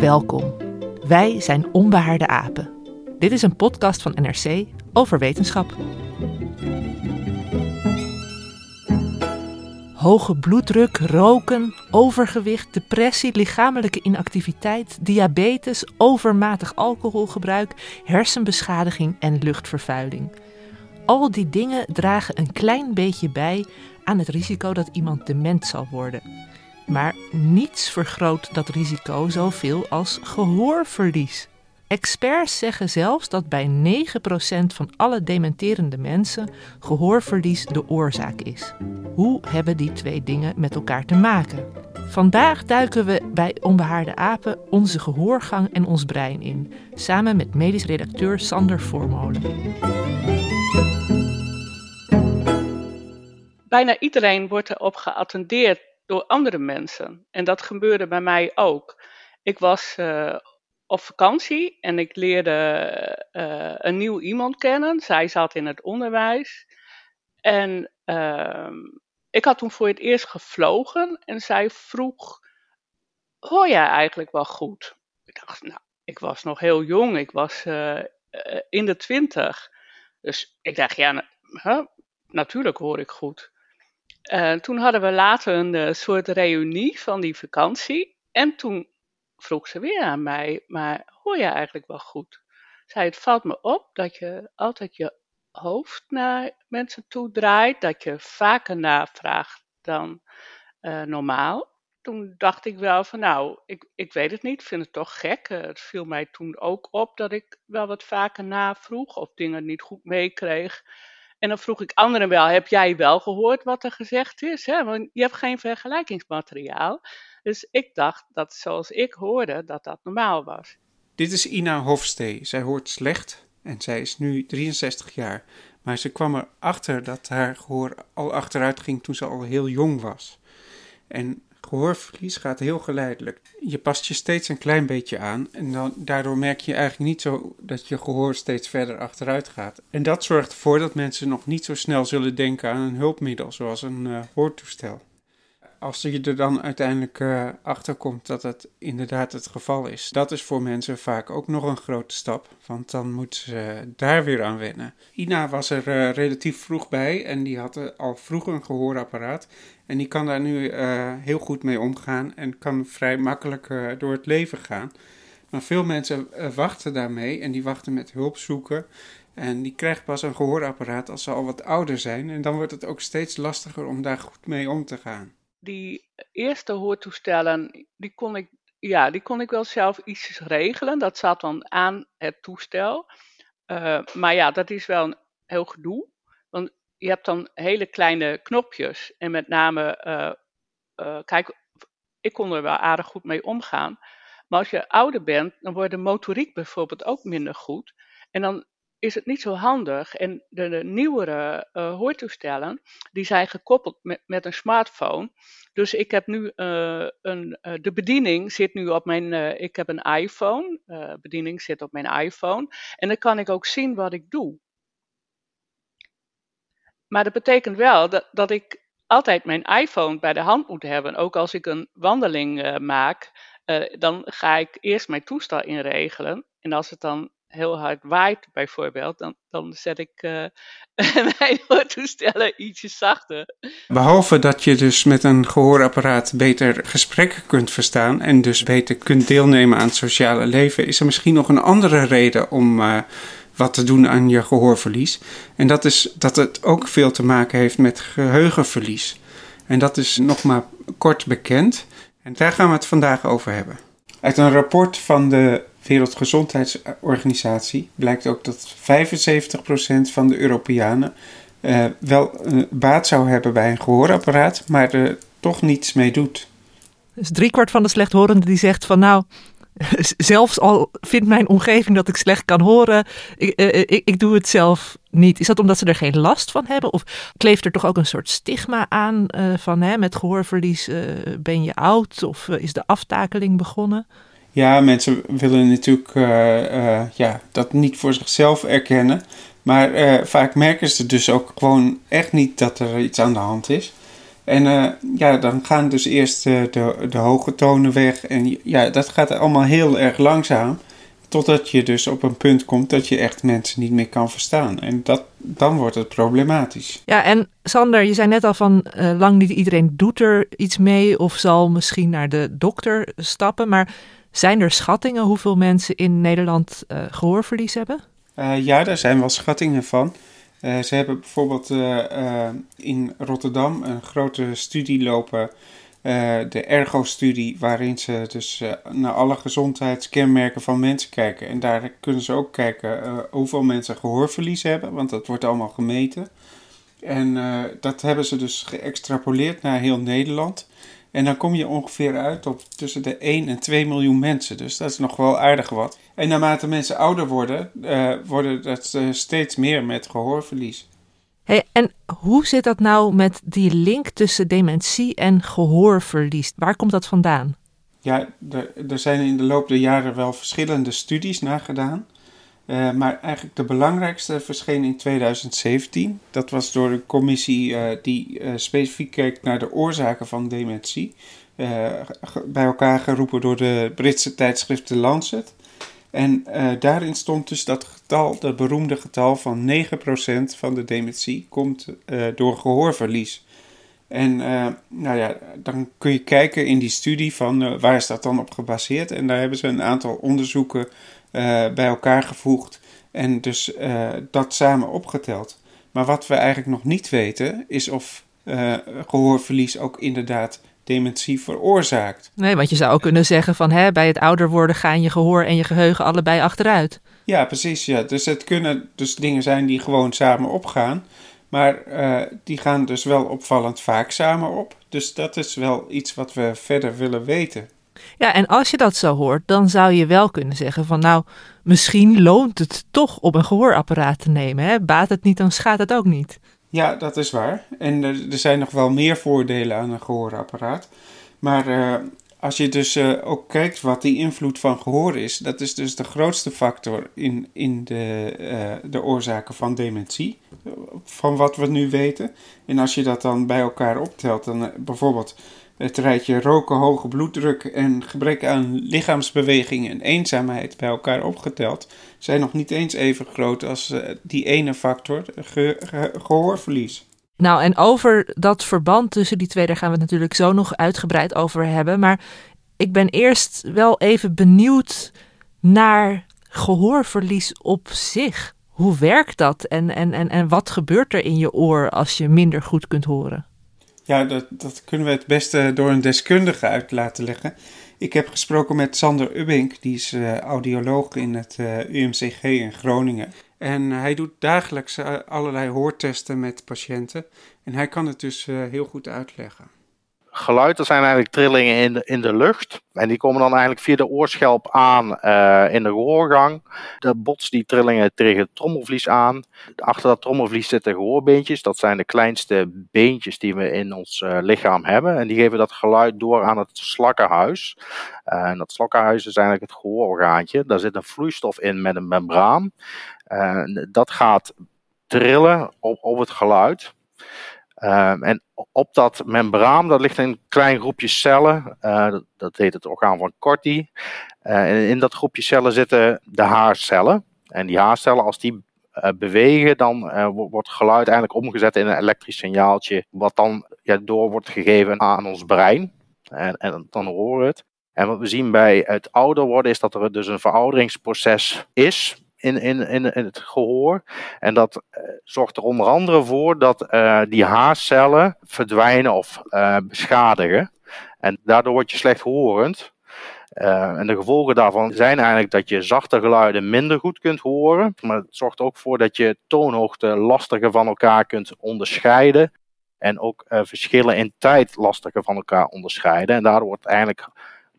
Welkom. Wij zijn Onbehaarde Apen. Dit is een podcast van NRC over wetenschap. Hoge bloeddruk, roken, overgewicht, depressie, lichamelijke inactiviteit, diabetes, overmatig alcoholgebruik, hersenbeschadiging en luchtvervuiling. Al die dingen dragen een klein beetje bij aan het risico dat iemand dement zal worden. Maar niets vergroot dat risico zoveel als gehoorverlies. Experts zeggen zelfs dat bij 9% van alle dementerende mensen gehoorverlies de oorzaak is. Hoe hebben die twee dingen met elkaar te maken? Vandaag duiken we bij Onbehaarde Apen onze gehoorgang en ons brein in, samen met medisch redacteur Sander Voormolen. Bijna iedereen wordt erop geattendeerd door andere mensen. En dat gebeurde bij mij ook. Ik was uh, op vakantie en ik leerde uh, een nieuw iemand kennen. Zij zat in het onderwijs. En uh, ik had toen voor het eerst gevlogen en zij vroeg: Hoor jij eigenlijk wel goed? Ik dacht, nou, ik was nog heel jong, ik was uh, in de twintig. Dus ik dacht, ja, natuurlijk hoor ik goed. Uh, toen hadden we later een uh, soort reunie van die vakantie. En toen vroeg ze weer aan mij, maar hoor je eigenlijk wel goed? Zei, het valt me op dat je altijd je hoofd naar mensen toe draait, dat je vaker navraagt dan uh, normaal. Toen dacht ik wel van, nou, ik, ik weet het niet, ik vind het toch gek. het viel mij toen ook op dat ik wel wat vaker navroeg of dingen niet goed meekreeg. En dan vroeg ik anderen wel, heb jij wel gehoord wat er gezegd is? Hè? Want je hebt geen vergelijkingsmateriaal. Dus ik dacht dat zoals ik hoorde, dat dat normaal was. Dit is Ina Hofstee. Zij hoort slecht en zij is nu 63 jaar. Maar ze kwam erachter dat haar gehoor al achteruit ging toen ze al heel jong was. En gehoorverlies gaat heel geleidelijk. Je past je steeds een klein beetje aan en dan, daardoor merk je eigenlijk niet zo dat je gehoor steeds verder achteruit gaat. En dat zorgt ervoor dat mensen nog niet zo snel zullen denken aan een hulpmiddel zoals een uh, hoortoestel als je er dan uiteindelijk uh, achter komt dat het inderdaad het geval is, dat is voor mensen vaak ook nog een grote stap, want dan moeten ze daar weer aan wennen. Ina was er uh, relatief vroeg bij en die had uh, al vroeg een gehoorapparaat en die kan daar nu heel goed mee omgaan en kan vrij makkelijk door het leven gaan. Maar veel mensen wachten daarmee en die wachten met hulp zoeken. En die krijgen pas een gehoorapparaat als ze al wat ouder zijn. En dan wordt het ook steeds lastiger om daar goed mee om te gaan die eerste hoortoestellen, die kon ik, ja, die kon ik wel zelf iets regelen. Dat zat dan aan het toestel. Uh, maar ja, dat is wel een heel gedoe. Want je hebt dan hele kleine knopjes. En met name, uh, uh, kijk, ik kon er wel aardig goed mee omgaan. Maar als je ouder bent, dan wordt de motoriek bijvoorbeeld ook minder goed. En dan is het niet zo handig. En de, nieuwere uh, hoortoestellen, die zijn gekoppeld met, een smartphone. Dus ik heb nu uh, een, uh, de bediening zit nu op mijn, ik heb een iPhone, bediening zit op mijn iPhone. En dan kan ik ook zien wat ik doe. Maar dat betekent wel dat, dat ik altijd mijn iPhone bij de hand moet hebben. Ook als ik een wandeling maak, dan ga ik eerst mijn toestel inregelen. En als het dan heel hard waait bijvoorbeeld, dan, dan zet ik uh, mijn hoortoestellen ietsje zachter. Behalve dat je dus met een gehoorapparaat beter gesprekken kunt verstaan en dus beter kunt deelnemen aan het sociale leven, is er misschien nog een andere reden om uh, wat te doen aan je gehoorverlies. En dat is dat het ook veel te maken heeft met geheugenverlies. En dat is nog maar kort bekend. En daar gaan we het vandaag over hebben. Uit een rapport van de Wereldgezondheidsorganisatie blijkt ook dat 75% van de Europeanen uh, wel baat zou hebben bij een gehoorapparaat, maar er toch niets mee doet. Dus driekwart van de slechthorenden die zegt van nou, zelfs al vindt mijn omgeving dat ik slecht kan horen, ik, uh, ik, ik, doe het zelf niet. Is dat omdat ze er geen last van hebben? Of kleeft er toch ook een soort stigma aan van hè, met gehoorverlies ben je oud of is de aftakeling begonnen? Ja, mensen willen natuurlijk ja, dat niet voor zichzelf erkennen. Maar vaak merken ze dus ook gewoon echt niet dat er iets aan de hand is. En ja, dan gaan dus eerst de, de hoge tonen weg. En ja, dat gaat allemaal heel erg langzaam. Totdat je dus op een punt komt dat je echt mensen niet meer kan verstaan. En dat, dan wordt het problematisch. Ja, en Sander, je zei net al van lang niet iedereen doet er iets mee of zal misschien naar de dokter stappen. Maar zijn er schattingen hoeveel mensen in Nederland gehoorverlies hebben? ja, daar zijn wel schattingen van. Uh, ze hebben bijvoorbeeld in Rotterdam een grote studie lopen, de Ergo-studie, waarin ze dus naar alle gezondheidskenmerken van mensen kijken. En daar kunnen ze ook kijken hoeveel mensen gehoorverlies hebben, want dat wordt allemaal gemeten. En dat hebben ze dus geëxtrapoleerd naar heel Nederland. En dan kom je ongeveer uit op tussen de 1 en 2 miljoen mensen. Dus dat is nog wel aardig wat. En naarmate mensen ouder worden, uh, worden dat uh, steeds meer met gehoorverlies. Hey, en hoe zit dat nou met die link tussen dementie en gehoorverlies? Waar komt dat vandaan? Ja, er, er zijn in de loop der jaren wel verschillende studies naar gedaan. Uh, maar eigenlijk de belangrijkste verscheen in 2017. Dat was door een commissie uh, die uh, specifiek keek naar de oorzaken van dementie. bij elkaar geroepen door de Britse tijdschrift The Lancet. En daarin stond dus dat getal, dat beroemde getal van 9% van de dementie komt door gehoorverlies. En nou ja, dan kun je kijken in die studie van waar is dat dan op gebaseerd. En daar hebben ze een aantal onderzoeken bij elkaar gevoegd en dus uh, dat samen opgeteld. Maar wat we eigenlijk nog niet weten is of uh, gehoorverlies ook inderdaad dementie veroorzaakt. Nee, want je zou ook kunnen zeggen van hè, bij het ouder worden gaan je gehoor en je geheugen allebei achteruit. Ja, precies. Ja. Dus het kunnen dus dingen zijn die gewoon samen opgaan. Maar uh, die gaan dus wel opvallend vaak samen op. Dus dat is wel iets wat we verder willen weten. Ja, en als je dat zo hoort, dan zou je wel kunnen zeggen van nou, misschien loont het toch om een gehoorapparaat te nemen. Hè? Baat het niet, dan schaadt het ook niet. Ja, dat is waar. En er, zijn nog wel meer voordelen aan een gehoorapparaat. Maar uh, als je dus uh, ook kijkt wat die invloed van gehoor is, dat is dus de grootste factor in, in de, uh, de oorzaken van dementie, van wat we nu weten. En als je dat dan bij elkaar optelt, dan bijvoorbeeld het rijtje roken, hoge bloeddruk en gebrek aan lichaamsbeweging en eenzaamheid bij elkaar opgeteld zijn nog niet eens even groot als uh, die ene factor, ge ge gehoorverlies. Nou, en over dat verband tussen die twee, daar gaan we het natuurlijk zo nog uitgebreid over hebben. Maar ik ben eerst wel even benieuwd naar gehoorverlies op zich. Hoe werkt dat en, en, en, en wat gebeurt er in je oor als je minder goed kunt horen? Ja, dat, dat kunnen we het beste door een deskundige uit laten leggen. Ik heb gesproken met Sander Ubbink, die is uh, audioloog in het eh, UMCG in Groningen. En hij doet dagelijks uh, allerlei hoortesten met patiënten. En hij kan het dus heel goed uitleggen geluid, zijn eigenlijk trillingen in de, in de lucht. En die komen dan eigenlijk via de oorschelp aan uh, in de gehoorgang. De bots die trillingen tegen het trommelvlies aan. Achter dat trommelvlies zitten gehoorbeentjes. Dat zijn de kleinste beentjes die we in ons uh, lichaam hebben. En die geven dat geluid door aan het slakkenhuis. Uh, en dat slakkenhuis is eigenlijk het gehoororgaantje. Daar zit een vloeistof in met een membraan. dat gaat trillen op, op het geluid. Um, en op dat membraan, dat ligt een klein groepje cellen, uh, dat, heet het orgaan van Corti. Uh, en in dat groepje cellen zitten de haarcellen. En die haarcellen, als die uh, bewegen, dan wordt geluid eigenlijk omgezet in een elektrisch signaaltje, wat dan ja, door wordt gegeven aan ons brein. En, en dan horen we het. En wat we zien bij het ouder worden, is dat er dus een verouderingsproces is in, in, in, het gehoor. En dat uh, zorgt er onder andere voor dat die haarcellen verdwijnen of beschadigen. En daardoor word je slechthorend. Uh, en de gevolgen daarvan zijn eigenlijk dat je zachte geluiden minder goed kunt horen. Maar het zorgt ook voor dat je toonhoogte lastiger van elkaar kunt onderscheiden. En ook verschillen in tijd lastiger van elkaar onderscheiden. En daardoor wordt eigenlijk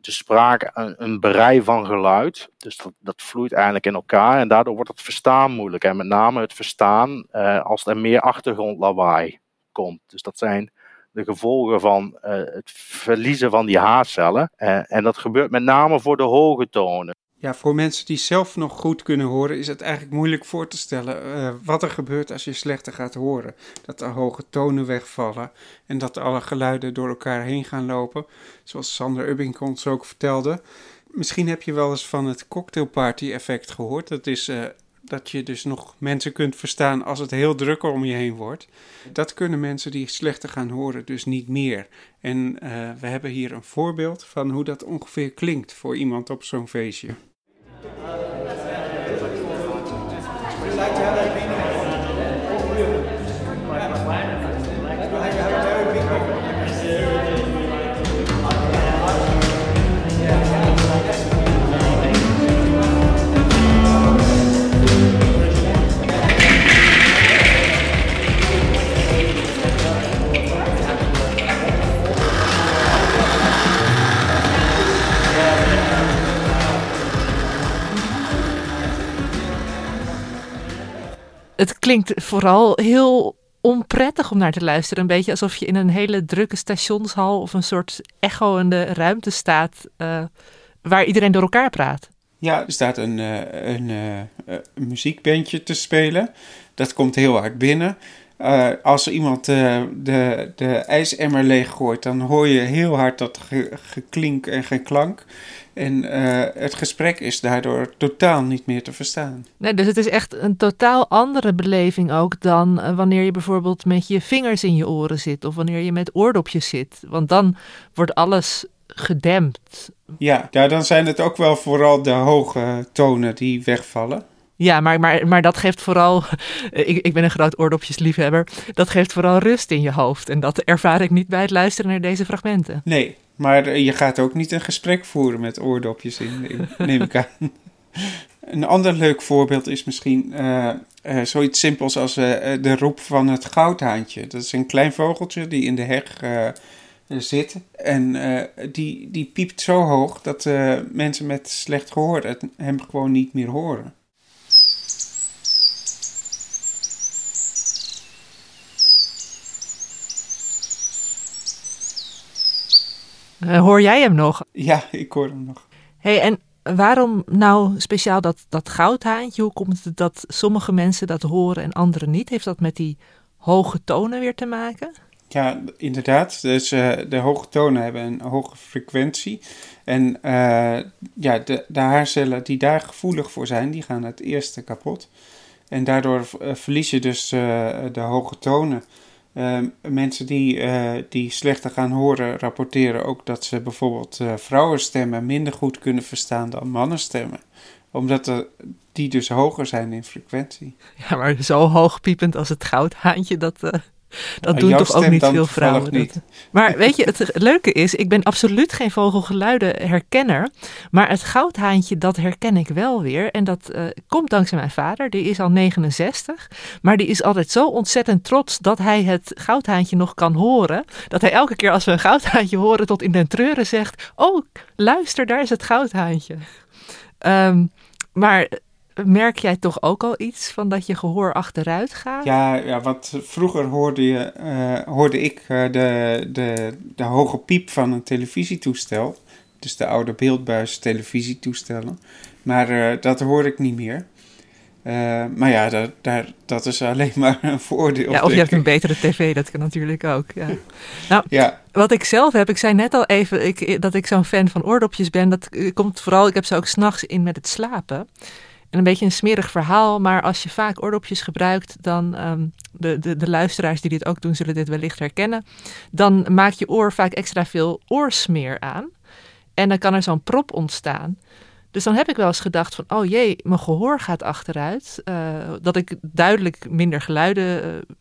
de spraak een, een berei van geluid. Dus dat, vloeit eigenlijk in elkaar. En daardoor wordt het verstaan moeilijk. En met name het verstaan uh, als er meer achtergrondlawaai komt. Dus dat zijn de gevolgen van uh, het verliezen van die haarcellen. Uh, en dat gebeurt met name voor de hoge tonen. Ja, voor mensen die zelf nog goed kunnen horen, is het eigenlijk moeilijk voor te stellen uh, wat er gebeurt als je slechter gaat horen. Dat de hoge tonen wegvallen en dat alle geluiden door elkaar heen gaan lopen. Zoals Sander Ubbing ons ook vertelde. Misschien heb je wel eens van het cocktailparty effect gehoord. Dat is dat je dus nog mensen kunt verstaan als het heel druk om je heen wordt. Dat kunnen mensen die slechter gaan horen dus niet meer. En uh, we hebben hier een voorbeeld van hoe dat ongeveer klinkt voor iemand op zo'n feestje. Vielleicht, Herr het klinkt vooral heel onprettig om naar te luisteren. Een beetje alsof je in een hele drukke stationshal of een soort echoende ruimte staat uh, waar iedereen door elkaar praat. Ja, er staat een, uh, een muziekbandje te spelen. Dat komt heel hard binnen. als iemand de, de ijsemmer leeggooit, dan hoor je heel hard dat ge, geklink en geklank. En uh, het gesprek is daardoor totaal niet meer te verstaan. Nee, dus het is echt een totaal andere beleving ook dan uh, wanneer je bijvoorbeeld met je vingers in je oren zit of wanneer je met oordopjes zit. Want dan wordt alles gedempt. Ja, ja, dan zijn het ook wel vooral de hoge tonen die wegvallen. Ja, maar, maar, maar dat geeft vooral. Ik, ik ben een groot oordopjesliefhebber. Dat geeft vooral rust in je hoofd. En dat ervaar ik niet bij het luisteren naar deze fragmenten. Nee, maar je gaat ook niet een gesprek voeren met oordopjes in, neem ik aan. Een ander leuk voorbeeld is misschien uh, zoiets simpels als de roep van het goudhaantje. Dat is een klein vogeltje die in de heg zit. En die, die piept zo hoog dat mensen met slecht gehoor het, hem gewoon niet meer horen. Hoor jij hem nog? Ja, ik hoor hem nog. hey, en waarom nou speciaal dat, dat goudhaantje? Hoe komt het dat sommige mensen dat horen en anderen niet? Heeft dat met die hoge tonen weer te maken? Ja, inderdaad. Dus uh, de hoge tonen hebben een hoge frequentie. En uh, ja, de, de haarcellen die daar gevoelig voor zijn, die gaan het eerste kapot. En daardoor verlies je dus de hoge tonen. Uh, mensen die, uh, die slechter gaan horen rapporteren ook dat ze bijvoorbeeld uh, vrouwenstemmen minder goed kunnen verstaan dan mannenstemmen. Omdat de, die dus hoger zijn in frequentie. Ja, maar zo hoog piepend als het goudhaantje, dat, eh, dat doen toch ook niet veel vrouwen. Niet. Maar weet je, het leuke is, ik ben absoluut geen vogelgeluidenherkenner. Maar het goudhaantje, dat herken ik wel weer. En dat uh, komt dankzij mijn vader, die is al 69. Maar die is altijd zo ontzettend trots dat hij het goudhaantje nog kan horen. Dat hij elke keer als we een goudhaantje horen tot in den treuren zegt... Oh, luister, daar is het goudhaantje. Um, maar merk jij toch ook al iets van dat je gehoor achteruit gaat? Ja, ja want vroeger hoorde, je, uh, hoorde ik uh, de, de, de hoge piep van een televisietoestel. Dus de oude beeldbuis televisietoestellen. Maar uh, dat hoor ik niet meer. maar ja, dat, daar, dat is alleen maar een voordeel. Ja, of je hebt een betere tv, dat kan natuurlijk ook. Ja. Nou, ja. wat ik zelf heb, ik zei net al even ik, dat ik zo'n fan van oordopjes ben. Dat komt vooral, ik heb ze ook s'nachts in met het slapen. Een beetje een smerig verhaal, maar als je vaak oordopjes gebruikt, dan, ehm, de, de, de luisteraars die dit ook doen, zullen dit wellicht herkennen, dan maakt je oor vaak extra veel oorsmeer aan. En dan kan er zo'n prop ontstaan. Dus dan heb ik wel eens gedacht van, oh jee, mijn gehoor gaat achteruit. Uh, dat ik duidelijk minder geluiden uh,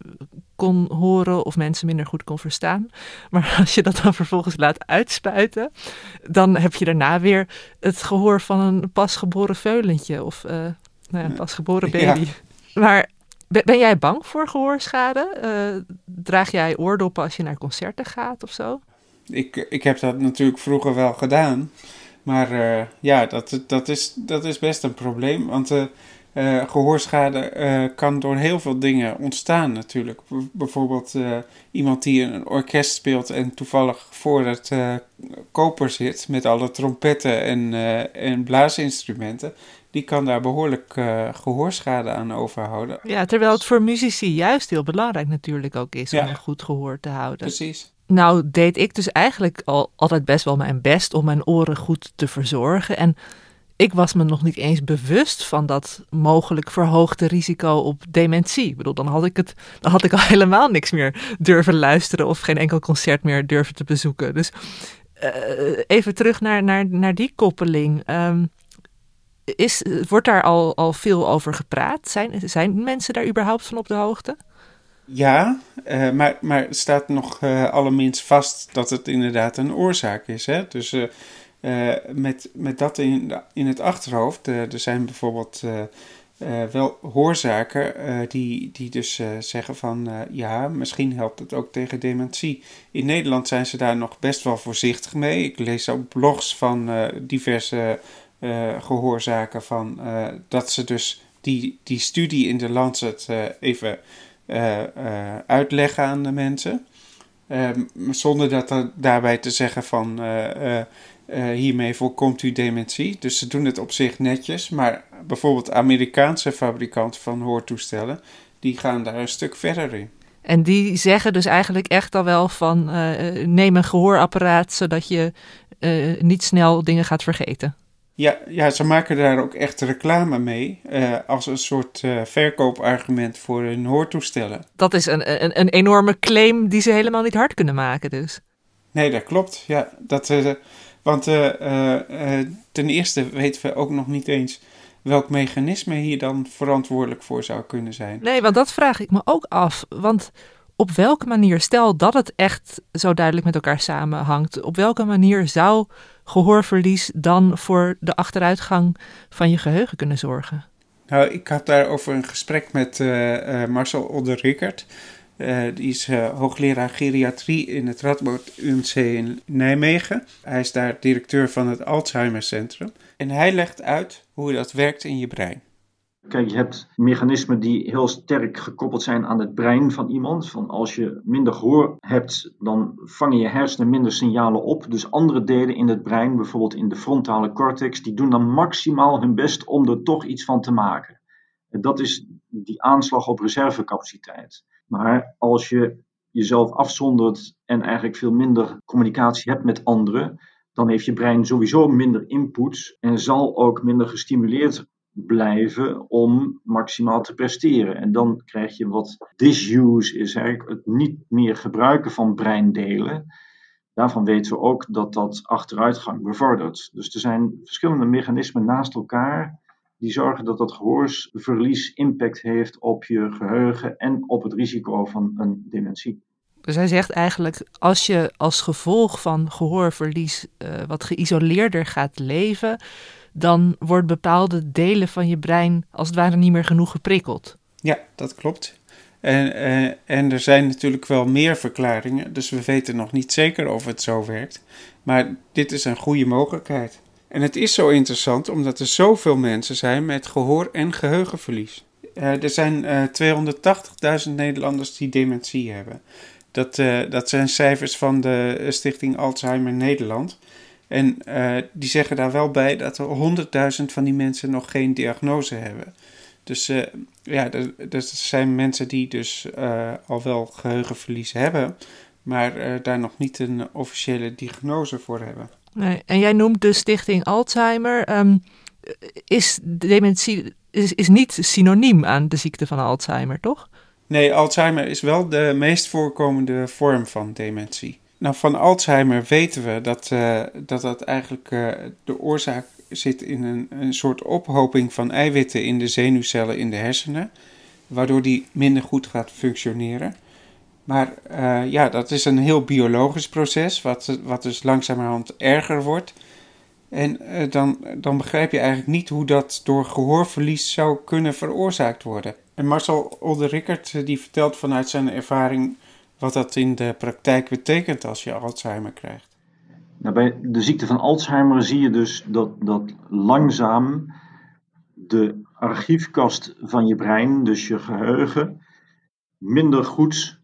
kon horen of mensen minder goed kon verstaan. Maar als je dat dan vervolgens laat uitspuiten, dan heb je daarna weer het gehoor van een pasgeboren veulentje of uh, nou ja, pasgeboren baby. Ja. Maar ben jij bang voor gehoorschade? draag jij oordoppen als je naar concerten gaat of zo? Ik, ik heb dat natuurlijk vroeger wel gedaan. Maar uh, ja, dat, dat, is, dat is best een probleem. Want uh, uh, gehoorschade kan door heel veel dingen ontstaan natuurlijk. B bijvoorbeeld iemand die in een orkest speelt en toevallig voor het koper zit met alle trompetten en, en blaasinstrumenten. Die kan daar behoorlijk gehoorschade aan overhouden. Ja, terwijl het voor muzici juist heel belangrijk natuurlijk ook is ja. om een goed gehoor te houden. Precies. Nou deed ik dus eigenlijk al, altijd best wel mijn best om mijn oren goed te verzorgen. En ik was me nog niet eens bewust van dat mogelijk verhoogde risico op dementie. Ik bedoel, dan had ik, het, dan had ik al helemaal niks meer durven luisteren of geen enkel concert meer durven te bezoeken. Dus uh, even terug naar, naar, naar die koppeling. Um, is, wordt daar al, al veel over gepraat? Zijn, zijn mensen daar überhaupt van op de hoogte? Ja, uh, maar, maar staat nog uh, allerminst vast dat het inderdaad een oorzaak is. Hè? Dus uh, met, met dat in, in het achterhoofd, er zijn bijvoorbeeld wel hoorzaken die, die dus zeggen van ja, misschien helpt het ook tegen dementie. In Nederland zijn ze daar nog best wel voorzichtig mee. Ik lees op blogs van diverse gehoorzaken van dat ze dus die, die studie in de Lancet even uitleggen aan de mensen. Ehm, zonder dat er, daarbij te zeggen van hiermee voorkomt u dementie. Dus ze doen het op zich netjes. Maar bijvoorbeeld Amerikaanse fabrikanten van hoortoestellen, die gaan daar een stuk verder in. En die zeggen dus eigenlijk echt al wel van neem een gehoorapparaat zodat je niet snel dingen gaat vergeten. Ja, ja, ze maken daar ook echt reclame mee uh, als een soort verkoopargument voor hun hoortoestellen. Dat is een, een, een, enorme claim die ze helemaal niet hard kunnen maken dus. Nee, dat klopt. Ja, dat, want ten eerste weten we ook nog niet eens welk mechanisme hier dan verantwoordelijk voor zou kunnen zijn. Nee, want dat vraag ik me ook af. Want op welke manier, stel dat het echt zo duidelijk met elkaar samenhangt, op welke manier zou gehoorverlies dan voor de achteruitgang van je geheugen kunnen zorgen? Nou, ik had daarover een gesprek met uh, uh, Marcel Older-Rickert. Uh, die is hoogleraar geriatrie in het Radboud UMC in Nijmegen. Hij is daar directeur van het Alzheimer Centrum. En hij legt uit hoe dat werkt in je brein. Kijk, je hebt mechanismen die heel sterk gekoppeld zijn aan het brein van iemand. Van als je minder gehoor hebt, dan vangen je hersenen minder signalen op. Dus andere delen in het brein, bijvoorbeeld in de frontale cortex, die doen dan maximaal hun best om er toch iets van te maken. En dat is die aanslag op reservecapaciteit. Maar als je jezelf afzondert en eigenlijk veel minder communicatie hebt met anderen, dan heeft je brein sowieso minder input en zal ook minder gestimuleerd blijven om maximaal te presteren. En dan krijg je wat disuse is eigenlijk het niet meer gebruiken van breindelen. Daarvan weten we ook dat dat achteruitgang bevordert. Dus er zijn verschillende mechanismen naast elkaar die zorgen dat dat gehoorsverlies impact heeft op je geheugen en op het risico van een dementie. Dus hij zegt eigenlijk, als je als gevolg van gehoorverlies uh, wat geïsoleerder gaat leven, dan wordt bepaalde delen van je brein als het ware niet meer genoeg geprikkeld. Ja, dat klopt. En, en, eh, en er zijn natuurlijk wel meer verklaringen, dus we weten nog niet zeker of het zo werkt. Maar dit is een goede mogelijkheid. En het is zo interessant omdat er zoveel mensen zijn met gehoor- en geheugenverlies. Uh, er zijn uh, eh, 280.000 Nederlanders die dementie hebben. Dat, uh, dat zijn cijfers van de Stichting Alzheimer Nederland. En die zeggen daar wel bij dat er honderdduizend van die mensen nog geen diagnose hebben. Dus ja, er, zijn mensen die dus al wel geheugenverlies hebben, maar daar nog niet een officiële diagnose voor hebben. Nee, en jij noemt de stichting Alzheimer. Um, is dementie is, is niet synoniem aan de ziekte van Alzheimer, toch? Nee, Alzheimer is wel de meest voorkomende vorm van dementie. Nou, van Alzheimer weten we dat uh, dat, dat eigenlijk uh, de oorzaak zit in een, een soort ophoping van eiwitten in de zenuwcellen in de hersenen, waardoor die minder goed gaat functioneren. Maar uh, ja, dat is een heel biologisch proces, wat, wat dus langzamerhand erger wordt. En uh, dan, dan begrijp je eigenlijk niet hoe dat door gehoorverlies zou kunnen veroorzaakt worden. En Marcel Olde-Rickert die vertelt vanuit zijn ervaring wat dat in de praktijk betekent als je Alzheimer krijgt. Nou, bij de ziekte van Alzheimer zie je dus dat, dat langzaam de archiefkast van je brein, dus je geheugen, minder goed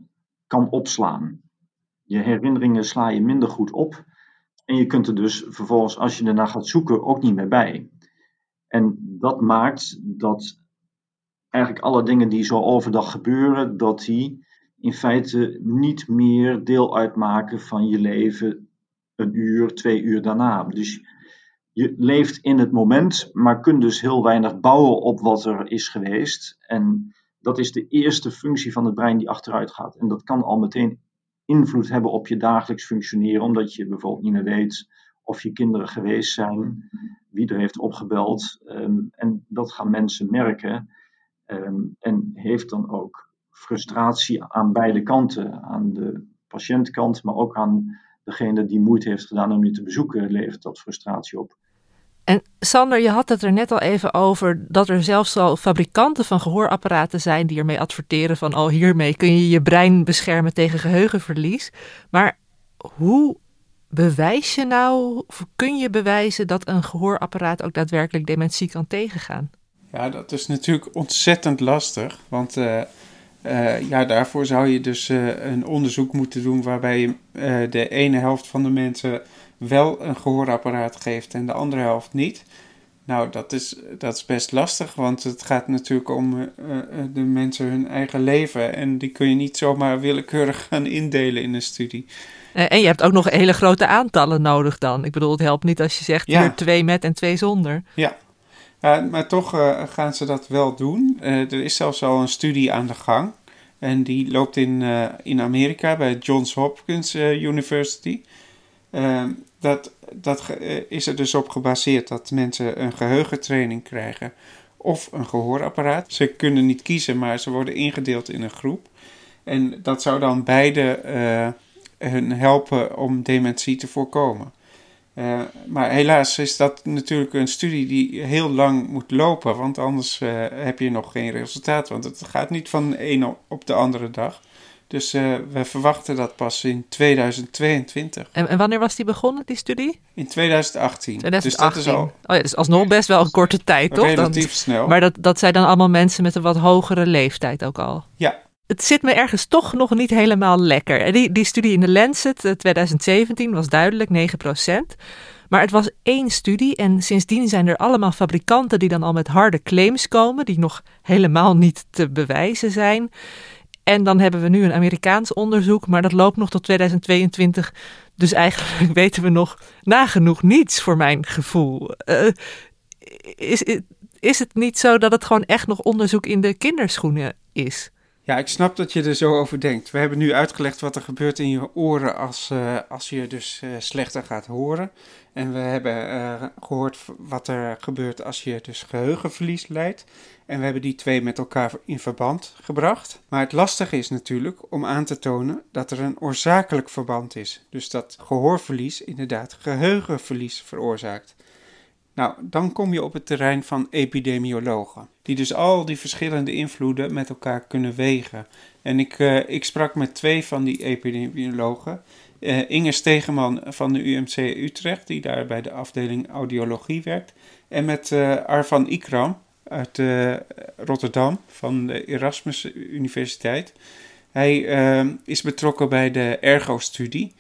kan opslaan. Je herinneringen sla je minder goed op. En je kunt er dus vervolgens, als je ernaar gaat zoeken, ook niet meer bij. En dat maakt dat eigenlijk alle dingen die zo overdag gebeuren, dat die in feite niet meer deel uitmaken van je leven een uur, twee uur daarna. Dus je leeft in het moment, maar kunt dus heel weinig bouwen op wat er is geweest. En dat is de eerste functie van het brein die achteruit gaat. En dat kan al meteen invloed hebben op je dagelijks functioneren, omdat je bijvoorbeeld niet meer weet of je kinderen geweest zijn, wie er heeft opgebeld. Um, en dat gaan mensen merken. Um, en heeft dan ook frustratie aan beide kanten. Aan de patiëntkant, maar ook aan degene die moeite heeft gedaan om je te bezoeken, levert dat frustratie op. En Sander, je had het er net al even over dat er zelfs al fabrikanten van gehoorapparaten zijn die ermee adverteren van oh hiermee kun je je brein beschermen tegen geheugenverlies. Maar hoe bewijs je nou, of kun je bewijzen dat een gehoorapparaat ook daadwerkelijk dementie kan tegengaan? Ja, dat is natuurlijk ontzettend lastig, want uh, uh, ja, daarvoor zou je dus uh, een onderzoek moeten doen waarbij je de ene helft van de mensen wel een gehoorapparaat geeft en de andere helft niet. Nou, dat is, dat is best lastig, want het gaat natuurlijk om uh, de mensen hun eigen leven. En die kun je niet zomaar willekeurig gaan indelen in een studie. En je hebt ook nog hele grote aantallen nodig dan. Ik bedoel, het helpt niet als je zegt ja. hier twee met en twee zonder. Ja, maar toch uh, gaan ze dat wel doen. Er is zelfs al een studie aan de gang. En die loopt in, in Amerika bij Johns Hopkins University. Ehm, dat, dat is er dus op gebaseerd dat mensen een geheugentraining krijgen of een gehoorapparaat. Ze kunnen niet kiezen, maar ze worden ingedeeld in een groep. En dat zou dan beide uh, hun helpen om dementie te voorkomen. Uh, maar helaas is dat natuurlijk een studie die heel lang moet lopen, want anders heb je nog geen resultaat. Want het gaat niet van de ene op de andere dag. Dus uh, we verwachten dat pas in 2022. En, en, wanneer was die begonnen, die studie? In 2018. 2018. Dus dat is al. Oh ja, dus alsnog best wel een korte tijd, toch? Relatief dan, snel. Maar dat, dat zijn dan allemaal mensen met een wat hogere leeftijd ook al. Ja. Het zit me ergens toch nog niet helemaal lekker. Die, die studie in de Lancet 2017 was duidelijk 9%. Maar het was één studie en sindsdien zijn er allemaal fabrikanten die dan al met harde claims komen, die nog helemaal niet te bewijzen zijn. En dan hebben we nu een Amerikaans onderzoek, maar dat loopt nog tot 2022. Dus eigenlijk weten we nog nagenoeg niets voor mijn gevoel. Uh, is, is het niet zo dat het gewoon echt nog onderzoek in de kinderschoenen is? Ja, ik snap dat je er zo over denkt. We hebben nu uitgelegd wat er gebeurt in je oren als, uh, als je dus uh, slechter gaat horen. En we hebben uh, gehoord wat er gebeurt als je dus geheugenverlies leidt. En we hebben die twee met elkaar in verband gebracht. Maar het lastige is natuurlijk om aan te tonen dat er een oorzakelijk verband is. Dus dat gehoorverlies inderdaad geheugenverlies veroorzaakt. Nou, dan kom je op het terrein van epidemiologen, die dus al die verschillende invloeden met elkaar kunnen wegen. En ik, uh, ik sprak met twee van die epidemiologen. Uh, Inge Stegeman van de UMC Utrecht, die daar bij de afdeling audiologie werkt. En met uh, Arvan Ikram uit Rotterdam van de Erasmus Universiteit. Hij is betrokken bij de Ergo-studie.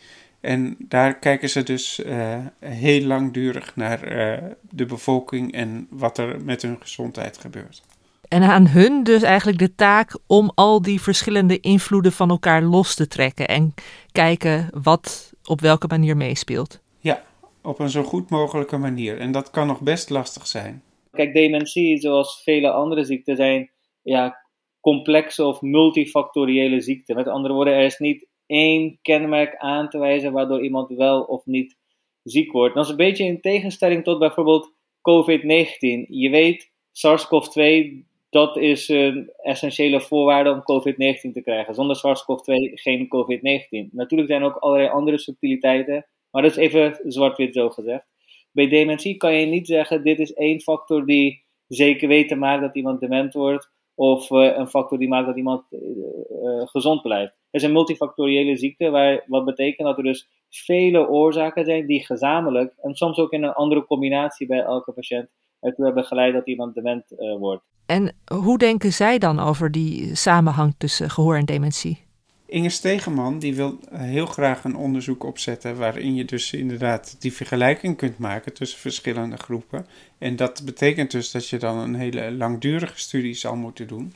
En daar kijken ze dus uh, heel langdurig naar uh, de bevolking en wat er met hun gezondheid gebeurt. En aan hun dus eigenlijk de taak om al die verschillende invloeden van elkaar los te trekken en kijken wat op welke manier meespeelt. Ja, op een zo goed mogelijke manier. En dat kan nog best lastig zijn. Kijk, dementie, zoals vele andere ziekten, zijn ja, complexe of multifactoriële ziekten. Met andere woorden, er is niet één kenmerk aan te wijzen waardoor iemand wel of niet ziek wordt. Dat is een beetje in tegenstelling tot bijvoorbeeld COVID-19. Je weet, SARS-CoV-2, dat is een essentiële voorwaarde om COVID-19 te krijgen. Zonder SARS-CoV-2 geen COVID-19. Natuurlijk zijn er ook allerlei andere subtiliteiten, maar dat is even zwart-wit zo gezegd. Bij dementie kan je niet zeggen, dit is één factor die zeker weten maakt dat iemand dement wordt, of uh, een factor die maakt dat iemand uh, uh, gezond blijft. Het is een multifactoriële ziekte, waar, wat betekent dat er dus vele oorzaken zijn die gezamenlijk, en soms ook in een andere combinatie bij elke patiënt, ertoe hebben geleid dat iemand dement wordt. En hoe denken zij dan over die samenhang tussen gehoor en dementie? Inge Stegeman die wil heel graag een onderzoek opzetten waarin je dus inderdaad die vergelijking kunt maken tussen verschillende groepen. En dat betekent dus dat je dan een hele langdurige studie zal moeten doen.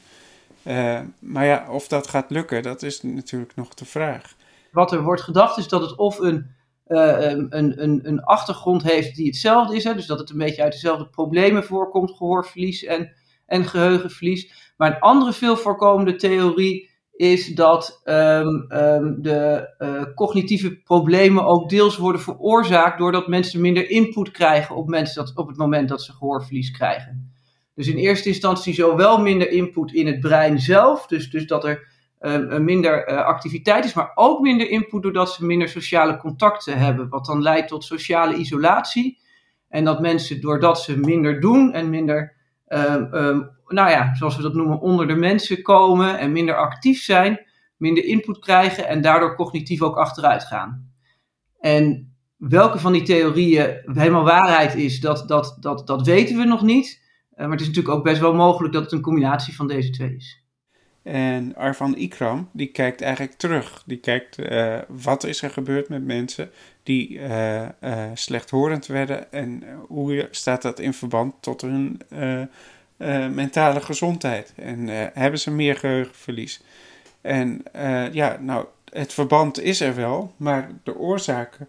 Uh, maar ja, of dat gaat lukken, dat is natuurlijk nog de vraag. Wat er wordt gedacht is dat het of een, uh, een, een, een achtergrond heeft die hetzelfde is. Hè? Dus dat het een beetje uit dezelfde problemen voorkomt, gehoorverlies en, en geheugenverlies. Maar een andere veel voorkomende theorie is dat um, um, de uh, cognitieve problemen ook deels worden veroorzaakt doordat mensen minder input krijgen op, mensen dat, op het moment dat ze gehoorverlies krijgen. Dus in eerste instantie zowel minder input in het brein zelf, dus, dus dat er um, minder uh, activiteit is, maar ook minder input doordat ze minder sociale contacten hebben, wat dan leidt tot sociale isolatie. En dat mensen doordat ze minder doen en minder nou ja, zoals we dat noemen, onder de mensen komen en minder actief zijn, minder input krijgen en daardoor cognitief ook achteruit gaan. En welke van die theorieën helemaal waarheid is, dat, dat, dat, dat weten we nog niet. Uh, maar het is natuurlijk ook best wel mogelijk dat het een combinatie van deze twee is. En Arvan Ikram, die kijkt eigenlijk terug. Die kijkt uh, wat is er gebeurd met mensen die uh, slechthorend werden en hoe staat dat in verband tot hun uh, mentale gezondheid. En uh, hebben ze meer geheugenverlies. En uh, ja, nou, het verband is er wel, maar de oorzaken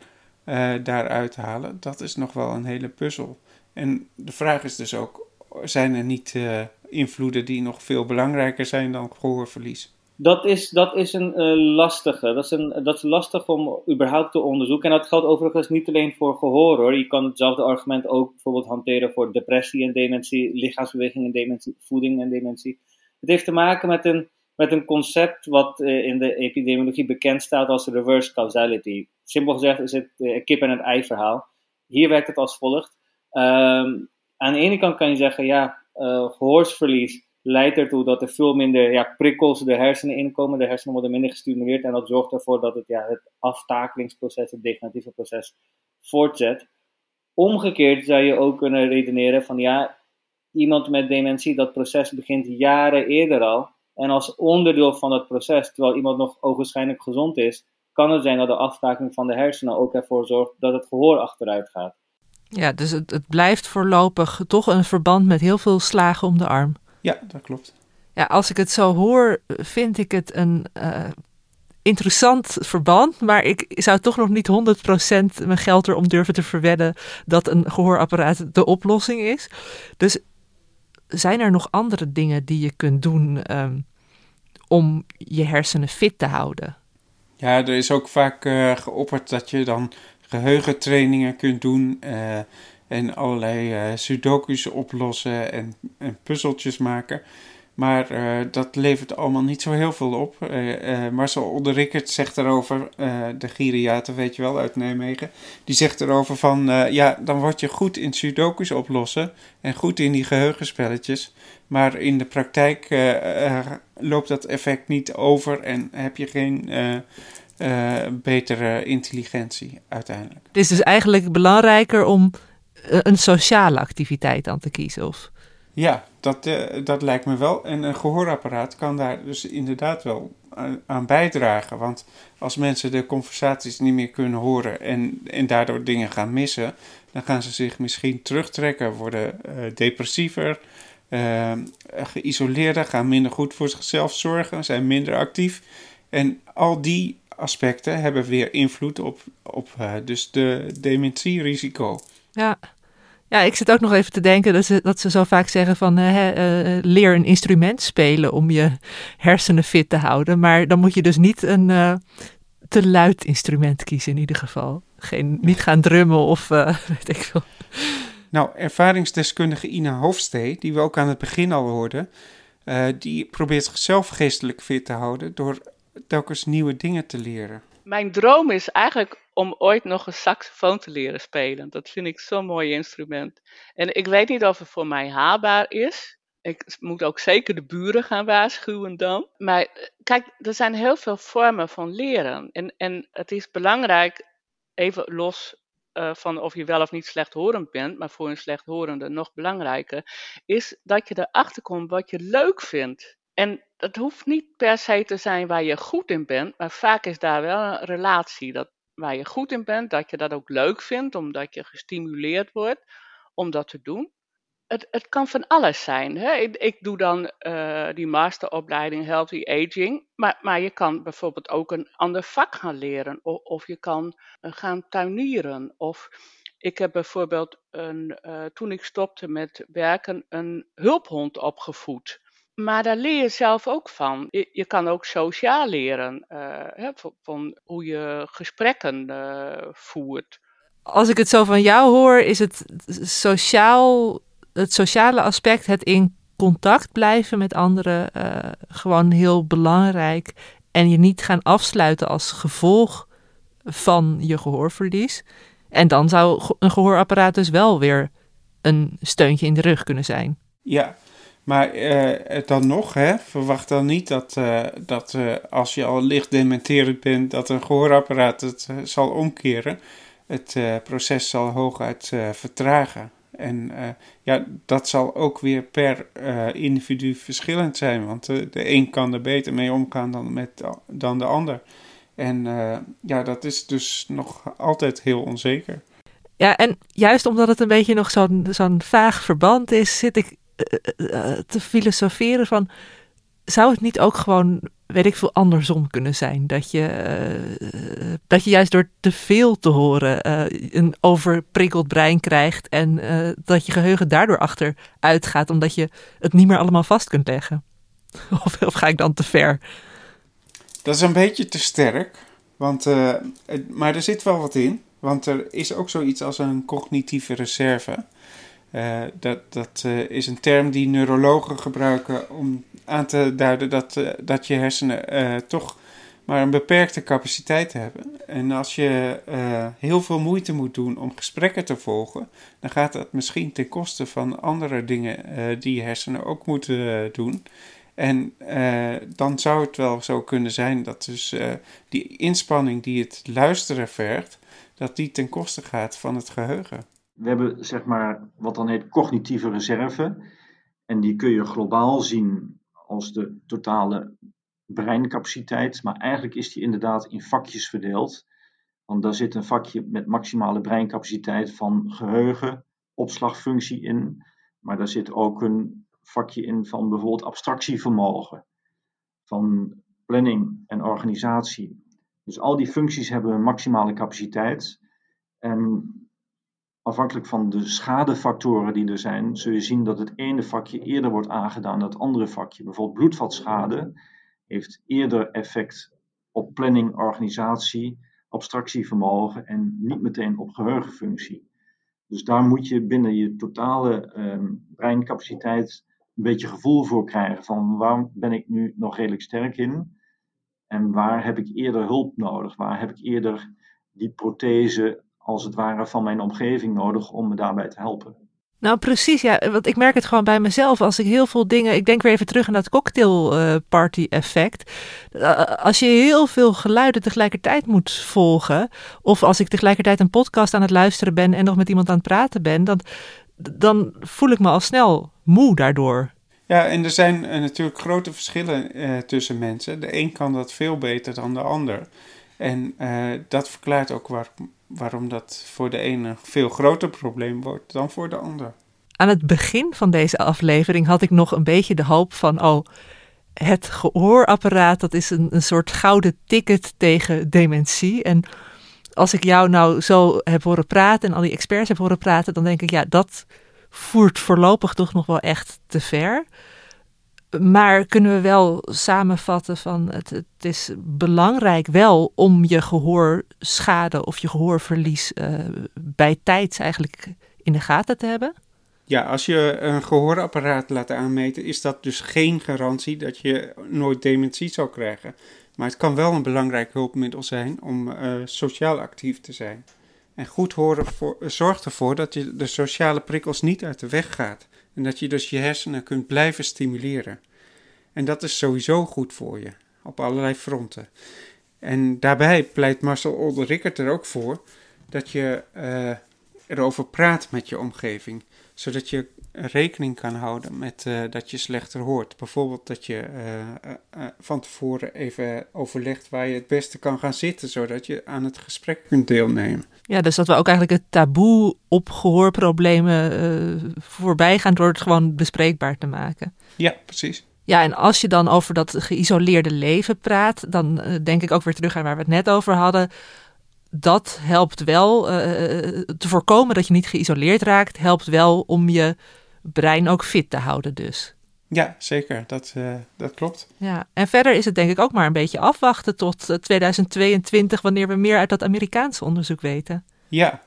daaruit halen, dat is nog wel een hele puzzel. En de vraag is dus ook, zijn er niet invloeden die nog veel belangrijker zijn dan gehoorverlies? Dat is, dat is een uh, lastige. Dat is, een, dat is lastig om überhaupt te onderzoeken. En dat geldt overigens niet alleen voor gehoor hoor. Je kan hetzelfde argument ook bijvoorbeeld hanteren voor depressie en dementie, lichaamsbeweging en dementie, voeding en dementie. Het heeft te maken met een, met een concept wat uh, in de epidemiologie bekend staat als reverse causality. Simpel gezegd is het uh, kip en het ei verhaal. Hier werkt het als volgt. Um, aan de ene kant kan je zeggen, ja, gehoorsverlies leidt ertoe dat er veel minder ja, prikkels de hersenen inkomen. De hersenen worden minder gestimuleerd en dat zorgt ervoor dat het, ja, het aftakelingsproces, het degeneratieve proces, voortzet. Omgekeerd zou je ook kunnen redeneren van ja, iemand met dementie, dat proces begint jaren eerder al. En als onderdeel van dat proces, terwijl iemand nog ogenschijnlijk gezond is, kan het zijn dat de aftakeling van de hersenen ook ervoor zorgt dat het gehoor achteruit gaat. Ja, dus het, het blijft voorlopig toch een verband met heel veel slagen om de arm. Ja, dat klopt. Ja, als ik het zo hoor, vind ik het een uh, interessant verband. Maar ik zou toch nog niet 100% mijn geld erom durven te verwedden dat een gehoorapparaat de oplossing is. Dus zijn er nog andere dingen die je kunt doen um, om je hersenen fit te houden? Ja, er is ook vaak uh, geopperd dat je dan geheugentrainingen kunt doen. Uh, en allerlei uh, sudoku's oplossen en, en, puzzeltjes maken. Maar uh, dat levert allemaal niet zo heel veel op. Uh, Marcel Olderikert zegt erover, de geriater weet je wel uit Nijmegen, die zegt erover van, ja, dan word je goed in sudoku's oplossen en goed in die geheugenspelletjes. Maar in de praktijk loopt dat effect niet over en heb je geen betere intelligentie uiteindelijk. Het is dus eigenlijk belangrijker om een sociale activiteit aan te kiezen? Of? Ja, dat, uh, dat lijkt me wel. En een gehoorapparaat kan daar dus inderdaad wel aan bijdragen. Want als mensen de conversaties niet meer kunnen horen en, en daardoor dingen gaan missen, dan gaan ze zich misschien terugtrekken, worden uh, depressiever, geïsoleerder, gaan minder goed voor zichzelf zorgen, zijn minder actief. En al die aspecten hebben weer invloed op, op dus de dementierisico. Ja. Ja, ik zit ook nog even te denken dat ze, dat ze zo vaak zeggen van uh, leer een instrument spelen om je hersenen fit te houden. Maar dan moet je dus niet een uh, te luid instrument kiezen in ieder geval. Geen, niet gaan drummen of weet ik veel. Nou, ervaringsdeskundige Ina Hofstee, die we ook aan het begin al hoorden, die probeert zichzelf geestelijk fit te houden door telkens nieuwe dingen te leren. Mijn droom is eigenlijk om ooit nog een saxofoon te leren spelen. Dat vind ik zo'n mooi instrument. En ik weet niet of het voor mij haalbaar is. Ik moet ook zeker de buren gaan waarschuwen dan. Maar eh, kijk, er zijn heel veel vormen van leren. En, en het is belangrijk, even los uh, van of je wel of niet slechthorend bent, maar voor een slechthorende nog belangrijker, is dat je erachter komt wat je leuk vindt. En het hoeft niet per se te zijn waar je goed in bent, maar vaak is daar wel een relatie dat waar je goed in bent, dat je dat ook leuk vindt, omdat je gestimuleerd wordt om dat te doen. Het, het kan van alles zijn. Hè? Ik, ik doe dan uh, die masteropleiding Healthy Aging, maar, maar je kan bijvoorbeeld ook een ander vak gaan leren, of, je kan uh, gaan tuinieren. Of ik heb bijvoorbeeld een, uh, toen ik stopte met werken een hulphond opgevoed. Maar daar leer je zelf ook van. Je, je kan ook sociaal leren, uh, hè, van, van, hoe je gesprekken uh, voert. Als ik het zo van jou hoor, is het sociaal, het sociale aspect, het in contact blijven met anderen, uh, gewoon heel belangrijk. En je niet gaan afsluiten als gevolg van je gehoorverlies. En dan zou een gehoorapparaat dus wel weer een steuntje in de rug kunnen zijn. Ja, maar uh, dan nog, hè, verwacht dan niet dat, uh, dat uh, als je al licht dementerend bent, dat een gehoorapparaat het zal omkeren. Het proces zal hooguit vertragen. En ja, dat zal ook weer per individu verschillend zijn, want de een kan er beter mee omgaan dan, met, dan de ander. En ja, dat is dus nog altijd heel onzeker. Ja, en juist omdat het een beetje nog zo'n vaag verband is, zit ik te filosoferen van, zou het niet ook gewoon, weet ik veel, andersom kunnen zijn? Dat je, uh, dat je juist door te veel te horen een overprikkeld brein krijgt en dat je geheugen daardoor achteruit gaat, omdat je het niet meer allemaal vast kunt leggen. Of, of ga ik dan te ver? Dat is een beetje te sterk, want, maar er zit wel wat in. Want er is ook zoiets als een cognitieve reserve. Uh, dat dat uh, is een term die neurologen gebruiken om aan te duiden dat, uh, dat je hersenen toch maar een beperkte capaciteit hebben. En als je heel veel moeite moet doen om gesprekken te volgen, dan gaat dat misschien ten koste van andere dingen die je hersenen ook moeten doen. En dan zou het wel zo kunnen zijn dat dus die inspanning die het luisteren vergt, dat die ten koste gaat van het geheugen. We hebben zeg maar wat dan heet cognitieve reserve. En die kun je globaal zien als de totale breincapaciteit. Maar eigenlijk is die inderdaad in vakjes verdeeld. Want daar zit een vakje met maximale breincapaciteit van geheugen, opslagfunctie in. Maar daar zit ook een vakje in van bijvoorbeeld abstractievermogen, van planning en organisatie. Dus al die functies hebben een maximale capaciteit. En afhankelijk van de schadefactoren die er zijn, zul je zien dat het ene vakje eerder wordt aangedaan dan het andere vakje. Bijvoorbeeld bloedvatschade heeft eerder effect op planning, organisatie, abstractievermogen en niet meteen op geheugenfunctie. Dus daar moet je binnen je totale um, breincapaciteit een beetje gevoel voor krijgen van waar ben ik nu nog redelijk sterk in en waar heb ik eerder hulp nodig, waar heb ik eerder die prothese als het ware van mijn omgeving nodig om me daarbij te helpen. Nou, precies, ja. Want ik merk het gewoon bij mezelf. Als ik heel veel dingen. Ik denk weer even terug aan dat cocktailparty-effect. Uh, als je heel veel geluiden tegelijkertijd moet volgen. Of als ik tegelijkertijd een podcast aan het luisteren ben. en nog met iemand aan het praten ben. dan, dan voel ik me al snel moe daardoor. Ja, en er zijn uh, natuurlijk grote verschillen uh, tussen mensen. De een kan dat veel beter dan de ander. En dat verklaart ook waar, waarom dat voor de ene veel groter probleem wordt dan voor de ander. Aan het begin van deze aflevering had ik nog een beetje de hoop van, oh, het gehoorapparaat, dat is een, een soort gouden ticket tegen dementie. En als ik jou nou zo heb horen praten en al die experts heb horen praten, dan denk ik, ja, dat voert voorlopig toch nog wel echt te ver. Maar kunnen we wel samenvatten van het, het is belangrijk wel om je gehoorschade of je gehoorverlies uh, bij tijds eigenlijk in de gaten te hebben? Ja, als je een gehoorapparaat laat aanmeten, is dat dus geen garantie dat je nooit dementie zal krijgen. Maar het kan wel een belangrijk hulpmiddel zijn om uh, sociaal actief te zijn. En goed horen voor, zorgt ervoor dat je de sociale prikkels niet uit de weg gaat. En dat je dus je hersenen kunt blijven stimuleren. En dat is sowieso goed voor je, op allerlei fronten. En daarbij pleit Marcel Older-Rickert er ook voor dat je uh, erover praat met je omgeving. Zodat je rekening kan houden met uh, dat je slechter hoort. Bijvoorbeeld dat je uh, van tevoren even overlegt waar je het beste kan gaan zitten, zodat je aan het gesprek kunt deelnemen. Ja, dus dat we ook eigenlijk het taboe op gehoorproblemen voorbij gaan door het gewoon bespreekbaar te maken. Ja, precies. Ja, en als je dan over dat geïsoleerde leven praat, dan denk ik ook weer terug aan waar we het net over hadden dat helpt wel uh, te voorkomen dat je niet geïsoleerd raakt, helpt wel om je brein ook fit te houden dus. Ja, zeker. Dat, uh, dat klopt. Ja, en verder is het denk ik ook maar een beetje afwachten tot 2022, wanneer we meer uit dat Amerikaanse onderzoek weten. Ja,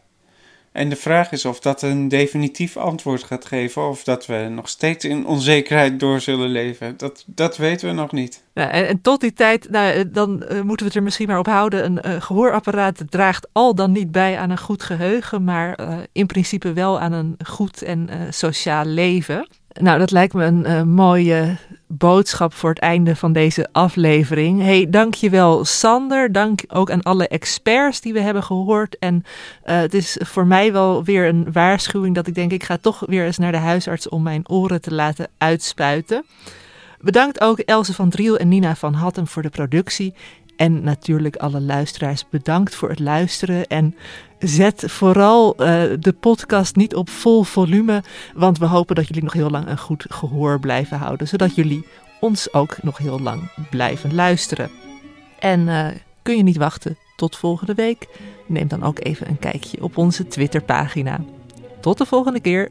en de vraag is of dat een definitief antwoord gaat geven of dat we nog steeds in onzekerheid door zullen leven. Dat, dat weten we nog niet. En, tot die tijd, nou, eh, dan uh, moeten we het er misschien maar op houden. Een uh, gehoorapparaat draagt al dan niet bij aan een goed geheugen, maar in principe wel aan een goed en sociaal leven. Nou, dat lijkt me een mooie boodschap voor het einde van deze aflevering. Hey, dankjewel Sander. Dank ook aan alle experts die we hebben gehoord. En uh, het is voor mij wel weer een waarschuwing dat ik denk, ik ga toch weer eens naar de huisarts om mijn oren te laten uitspuiten. Bedankt ook Else van Driel en Nina van Hattem voor de productie. En natuurlijk alle luisteraars bedankt voor het luisteren. En zet vooral uh, de podcast niet op vol volume. Want we hopen dat jullie nog heel lang een goed gehoor blijven houden. Zodat jullie ons ook nog heel lang blijven luisteren. En uh, kun je niet wachten tot volgende week? Neem dan ook even een kijkje op onze Twitterpagina. Tot de volgende keer.